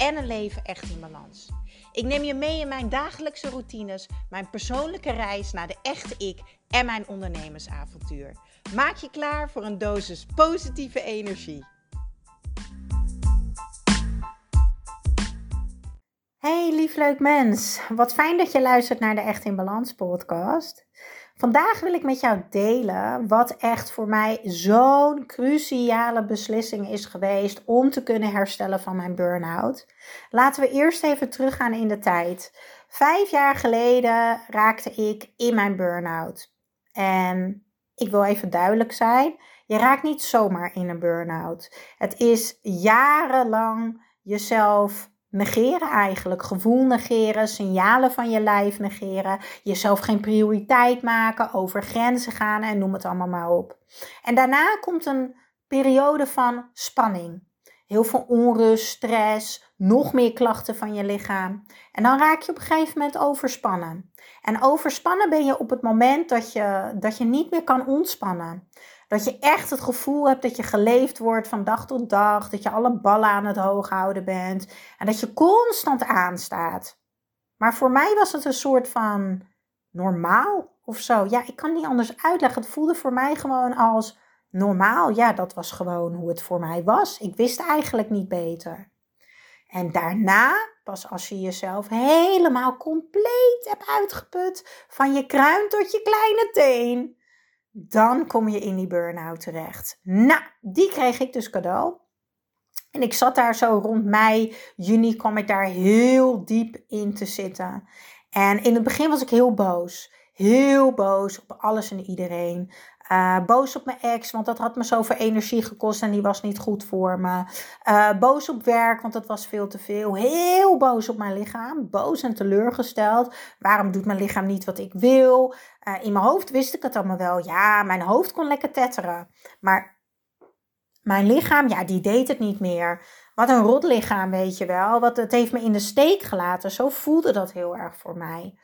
en een leven echt in balans. Ik neem je mee in mijn dagelijkse routines, mijn persoonlijke reis naar de echte ik en mijn ondernemersavontuur. Maak je klaar voor een dosis positieve energie. Hey lief leuk mens, wat fijn dat je luistert naar de Echt in Balans podcast. Vandaag wil ik met jou delen wat echt voor mij zo'n cruciale beslissing is geweest om te kunnen herstellen van mijn burn-out. Laten we eerst even teruggaan in de tijd. Vijf jaar geleden raakte ik in mijn burn-out. En ik wil even duidelijk zijn: je raakt niet zomaar in een burn-out. Het is jarenlang jezelf negeren eigenlijk. Gevoel negeren, signalen van je lijf negeren, jezelf geen prioriteit maken, over grenzen gaan en noem het allemaal maar op. En daarna komt een periode van spanning. Heel veel onrust, stress, nog meer klachten van je lichaam. En dan raak je op een gegeven moment overspannen. En overspannen ben je op het moment dat je, dat je niet meer kan ontspannen. Dat je echt het gevoel hebt dat je geleefd wordt van dag tot dag. Dat je alle ballen aan het hoog houden bent. En dat je constant aanstaat. Maar voor mij was het een soort van normaal of zo. Ja, ik kan niet anders uitleggen. Het voelde voor mij gewoon als normaal. Ja, dat was gewoon hoe het voor mij was. Ik wist eigenlijk niet beter. En daarna, pas als je jezelf helemaal compleet hebt uitgeput, van je kruin tot je kleine teen, dan kom je in die burn-out terecht. Nou, die kreeg ik dus cadeau. En ik zat daar zo rond mei, juni kwam ik daar heel diep in te zitten. En in het begin was ik heel boos. Heel boos op alles en iedereen. Uh, boos op mijn ex, want dat had me zoveel energie gekost en die was niet goed voor me. Uh, boos op werk, want dat was veel te veel. Heel boos op mijn lichaam. Boos en teleurgesteld. Waarom doet mijn lichaam niet wat ik wil? Uh, in mijn hoofd wist ik het allemaal wel. Ja, mijn hoofd kon lekker tetteren. Maar mijn lichaam, ja, die deed het niet meer. Wat een rot lichaam, weet je wel. Wat, het heeft me in de steek gelaten. Zo voelde dat heel erg voor mij.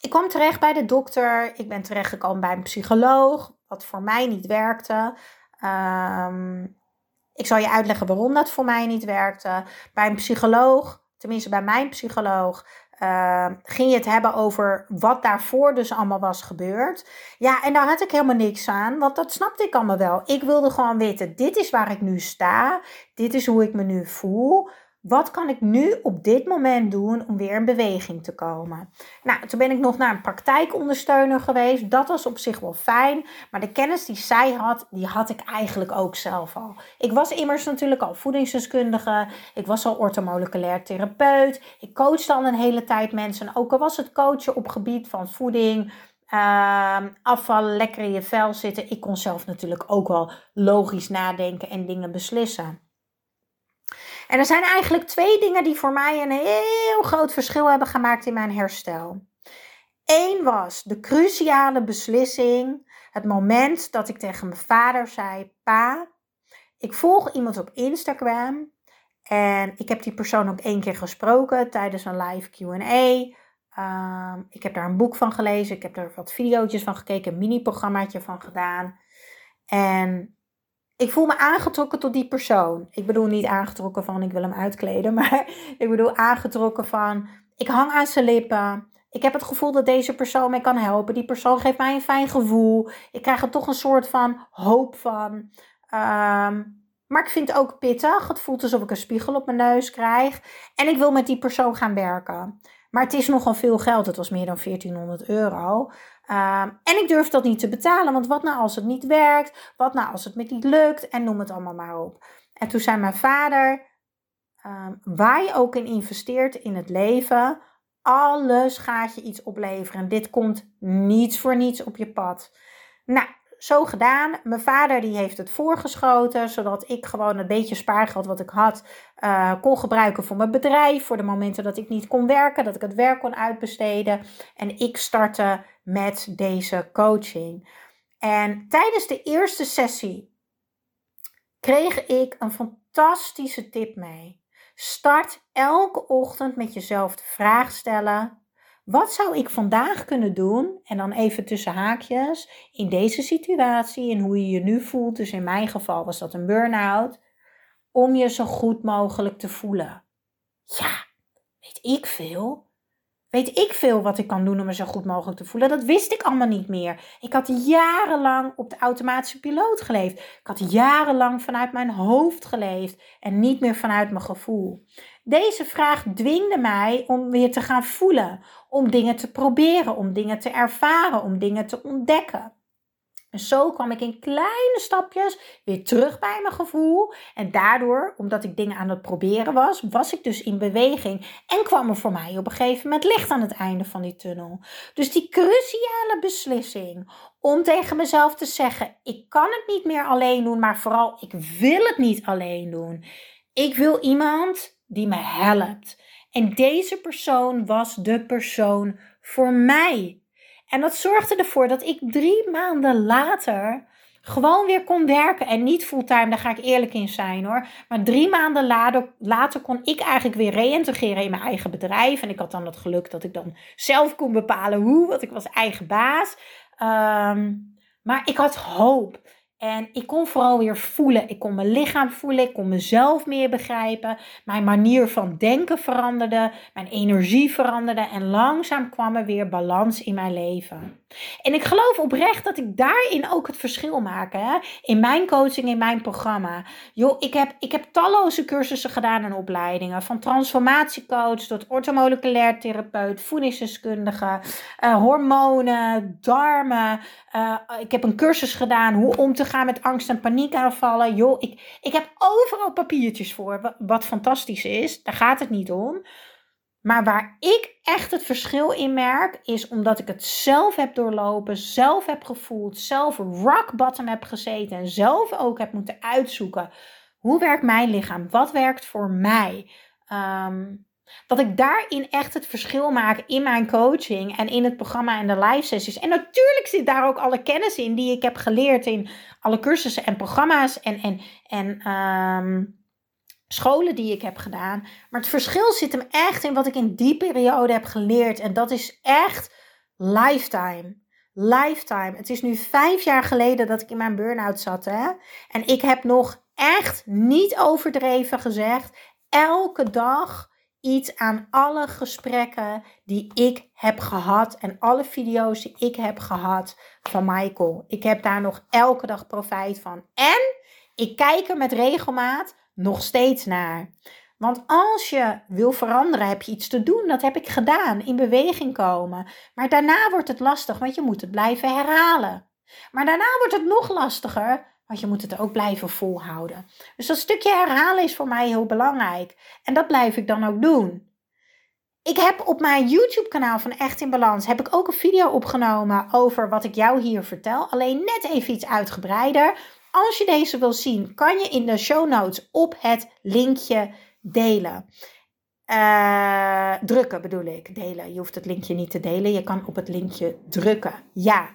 Ik kwam terecht bij de dokter. Ik ben terechtgekomen bij een psycholoog wat voor mij niet werkte. Ehm, ik zal je uitleggen waarom dat voor mij niet werkte. Bij een psycholoog, tenminste bij mijn psycholoog, uh, ging je het hebben over wat daarvoor dus allemaal was gebeurd. Ja, en daar had ik helemaal niks aan, want dat snapte ik allemaal wel. Ik wilde gewoon weten, dit is waar ik nu sta, dit is hoe ik me nu voel. Wat kan ik nu op dit moment doen om weer in beweging te komen? Nou, toen ben ik nog naar een praktijkondersteuner geweest. Dat was op zich wel fijn. Maar de kennis die zij had, die had ik eigenlijk ook zelf al. Ik was immers natuurlijk al voedingsdeskundige. Ik was al ortomoleculair therapeut. Ik coachte al een hele tijd mensen. Ook al was het coachen op gebied van voeding, uh, afvallen, lekker in je vel zitten. Ik kon zelf natuurlijk ook wel logisch nadenken en dingen beslissen. En er zijn eigenlijk twee dingen die voor mij een heel groot verschil hebben gemaakt in mijn herstel. Eén was de cruciale beslissing, het moment dat ik tegen mijn vader zei: Pa, ik volg iemand op Instagram en ik heb die persoon ook één keer gesproken tijdens een live QA. Ehm, ik heb daar een boek van gelezen, ik heb er wat video's van gekeken, een mini-programmaatje van gedaan. En ik voel me aangetrokken tot die persoon. Ik bedoel niet aangetrokken van ik wil hem uitkleden, maar ik bedoel aangetrokken van ik hang aan zijn lippen. Ik heb het gevoel dat deze persoon mij kan helpen. Die persoon geeft mij een fijn gevoel. Ik krijg er toch een soort van hoop van. Um, maar ik vind het ook pittig. Het voelt alsof ik een spiegel op mijn neus krijg. En ik wil met die persoon gaan werken. Maar het is nogal veel geld. Het was meer dan 1400 euro. Ehm, en ik durf dat niet te betalen, want wat nou als het niet werkt? Wat nou als het me niet lukt? En noem het allemaal maar op. En toen zei mijn vader, um, waar je ook in investeert in het leven, alles gaat je iets opleveren. Dit komt niets voor niets op je pad. Nou, zo gedaan. Mijn vader die heeft het voorgeschoten, zodat ik gewoon een beetje spaargeld wat ik had uh, kon gebruiken voor mijn bedrijf. Voor de momenten dat ik niet kon werken, dat ik het werk kon uitbesteden. En ik startte met deze coaching. En tijdens de eerste sessie kreeg ik een fantastische tip mee. Start elke ochtend met jezelf de vraag stellen: wat zou ik vandaag kunnen doen? En dan even tussen haakjes in deze situatie en hoe je je nu voelt. Dus in mijn geval was dat een burn-out. Om je zo goed mogelijk te voelen. Ja, weet ik veel. Weet ik veel wat ik kan doen om me zo goed mogelijk te voelen? Dat wist ik allemaal niet meer. Ik had jarenlang op de automatische piloot geleefd. Ik had jarenlang vanuit mijn hoofd geleefd en niet meer vanuit mijn gevoel. Deze vraag dwingde mij om weer te gaan voelen, om dingen te proberen, om dingen te ervaren, om dingen te ontdekken. En zo kwam ik in kleine stapjes weer terug bij mijn gevoel. En daardoor, omdat ik dingen aan het proberen was, was ik dus in beweging. En kwam er voor mij op een gegeven moment licht aan het einde van die tunnel. Dus die cruciale beslissing om tegen mezelf te zeggen: ik kan het niet meer alleen doen, maar vooral ik wil het niet alleen doen. Ik wil iemand die me helpt. En deze persoon was de persoon voor mij. En dat zorgde ervoor dat ik drie maanden later gewoon weer kon werken. En niet fulltime, daar ga ik eerlijk in zijn hoor. Maar drie maanden later, kon ik eigenlijk weer reïntegreren in mijn eigen bedrijf. En ik had dan het geluk dat ik dan zelf kon bepalen hoe, want ik was eigen baas. Ehm, maar ik had hoop. En ik kon vooral weer voelen. Ik kon mijn lichaam voelen. Ik kon mezelf meer begrijpen. Mijn manier van denken veranderde. Mijn energie veranderde. En langzaam kwam er weer balans in mijn leven. En ik geloof oprecht dat ik daarin ook het verschil maak. Hè? In mijn coaching, in mijn programma. Joh, ik heb, ik heb talloze cursussen gedaan en opleidingen. Van transformatiecoach tot ortomoleculair therapeut, voedingsdeskundige, uh, hormonen, darmen. Uh, ik heb een cursus gedaan hoe om te gaan met angst en paniekaanvallen. Joh, ik, ik heb overal papiertjes voor, wat fantastisch is. Daar gaat het niet om. Maar waar ik echt het verschil in merk, is omdat ik het zelf heb doorlopen, zelf heb gevoeld, zelf rock bottom heb gezeten en zelf ook heb moeten uitzoeken. Hoe werkt mijn lichaam? Wat werkt voor mij? Ehm, dat ik daarin echt het verschil maak in mijn coaching en in het programma en de live sessies. En natuurlijk zit daar ook alle kennis in die ik heb geleerd in alle cursussen en programma's en, en, en um, scholen die ik heb gedaan. Maar het verschil zit hem echt in wat ik in die periode heb geleerd. En dat is echt lifetime. Lifetime. Het is nu vijf jaar geleden dat ik in mijn burn-out zat. Hè? En ik heb nog echt niet overdreven gezegd. Elke dag iets aan alle gesprekken die ik heb gehad. En alle video's die ik heb gehad van Michael. Ik heb daar nog elke dag profijt van. En ik kijk er met regelmaat nog steeds naar. Want als je wil veranderen, heb je iets te doen. Dat heb ik gedaan. In beweging komen. Maar daarna wordt het lastig, want je moet het blijven herhalen. Maar daarna wordt het nog lastiger, want je moet het ook blijven volhouden. Dus dat stukje herhalen is voor mij heel belangrijk. En dat blijf ik dan ook doen. Ik heb op mijn YouTube kanaal van Echt in Balans heb ik ook een video opgenomen over wat ik jou hier vertel. Alleen net even iets uitgebreider. Als je deze wil zien, kan je in de show notes op het linkje delen. Uh, drukken bedoel ik, delen. Je hoeft het linkje niet te delen, je kan op het linkje drukken. Ja.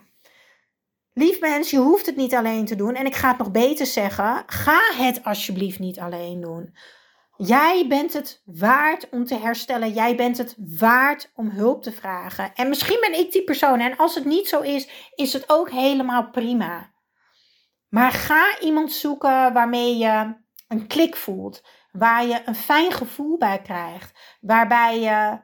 Lief mens, je hoeft het niet alleen te doen. En ik ga het nog beter zeggen, ga het alsjeblieft niet alleen doen. Jij bent het waard om te herstellen. Jij bent het waard om hulp te vragen. En misschien ben ik die persoon. En als het niet zo is, is het ook helemaal prima. Maar ga iemand zoeken waarmee je een klik voelt, waar je een fijn gevoel bij krijgt, waarbij je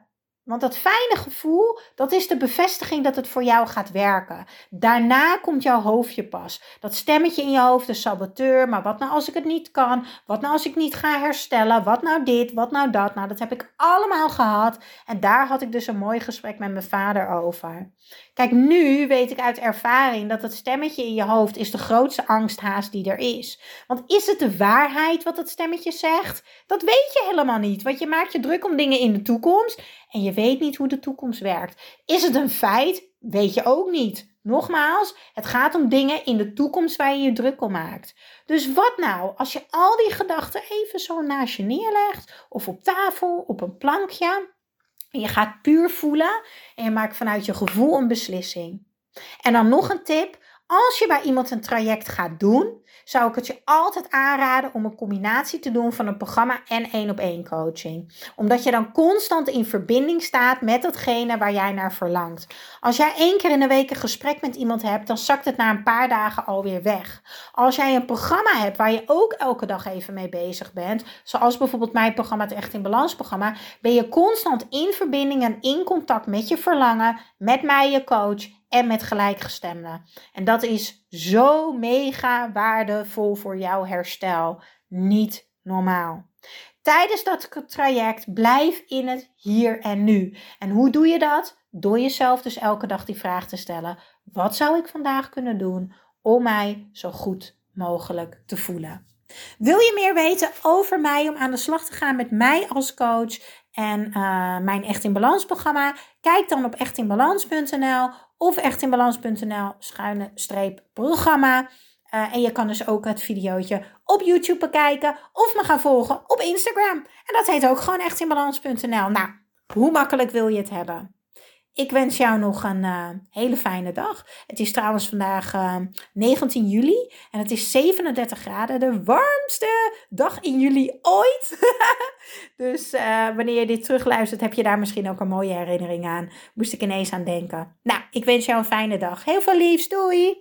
want dat fijne gevoel, dat is de bevestiging dat het voor jou gaat werken. Daarna komt jouw hoofdje pas. Dat stemmetje in je hoofd, de saboteur. Maar wat nou als ik het niet kan? Wat nou als ik niet ga herstellen? Wat nou dit? Wat nou dat? Nou, dat heb ik allemaal gehad. En daar had ik dus een mooi gesprek met mijn vader over. Kijk, nu weet ik uit ervaring dat het stemmetje in je hoofd is de grootste angsthaas die er is. Want is het de waarheid wat dat stemmetje zegt? Dat weet je helemaal niet, want je maakt je druk om dingen in de toekomst en je weet niet hoe de toekomst werkt. Is het een feit? Weet je ook niet. Nogmaals, het gaat om dingen in de toekomst waar je je druk om maakt. Dus wat nou als je al die gedachten even zo naast je neerlegt of op tafel, op een plankje en je gaat puur voelen en je maakt vanuit je gevoel een beslissing. En dan nog een tip. Als je bij iemand een traject gaat doen, zou ik het je altijd aanraden om een combinatie te doen van een programma en één op één coaching. Omdat je dan constant in verbinding staat met datgene waar jij naar verlangt. Als jij één keer in de week een gesprek met iemand hebt, dan zakt het na een paar dagen alweer weg. Als jij een programma hebt waar je ook elke dag even mee bezig bent, zoals bijvoorbeeld mijn programma, het Echt in Balans programma, ben je constant in verbinding en in contact met je verlangen, met mij, je coach en met gelijkgestemden. En dat is zo mega waardevol voor jouw herstel. Niet normaal. Tijdens dat traject blijf in het hier en nu. En hoe doe je dat? Door jezelf dus elke dag die vraag te stellen: wat zou ik vandaag kunnen doen om mij zo goed mogelijk te voelen? Wil je meer weten over mij om aan de slag te gaan met mij als coach en uh, mijn Echt in Balans programma? Kijk dan op echtinbalans.nl of echtinbalans.nl schuine streep programma. Uh, en je kan dus ook het videootje op YouTube bekijken of me gaan volgen op Instagram. En dat heet ook gewoon echtinbalans.nl. Nou, hoe makkelijk wil je het hebben? Ik wens jou nog een uh, hele fijne dag. Het is trouwens vandaag uh, eh, 19 juli en het is 37 graden. De warmste dag in juli ooit. dus uh, wanneer je dit terugluistert, heb je daar misschien ook een mooie herinnering aan. Moest ik ineens aan denken. Nou, ik wens jou een fijne dag. Heel veel liefs. Doei!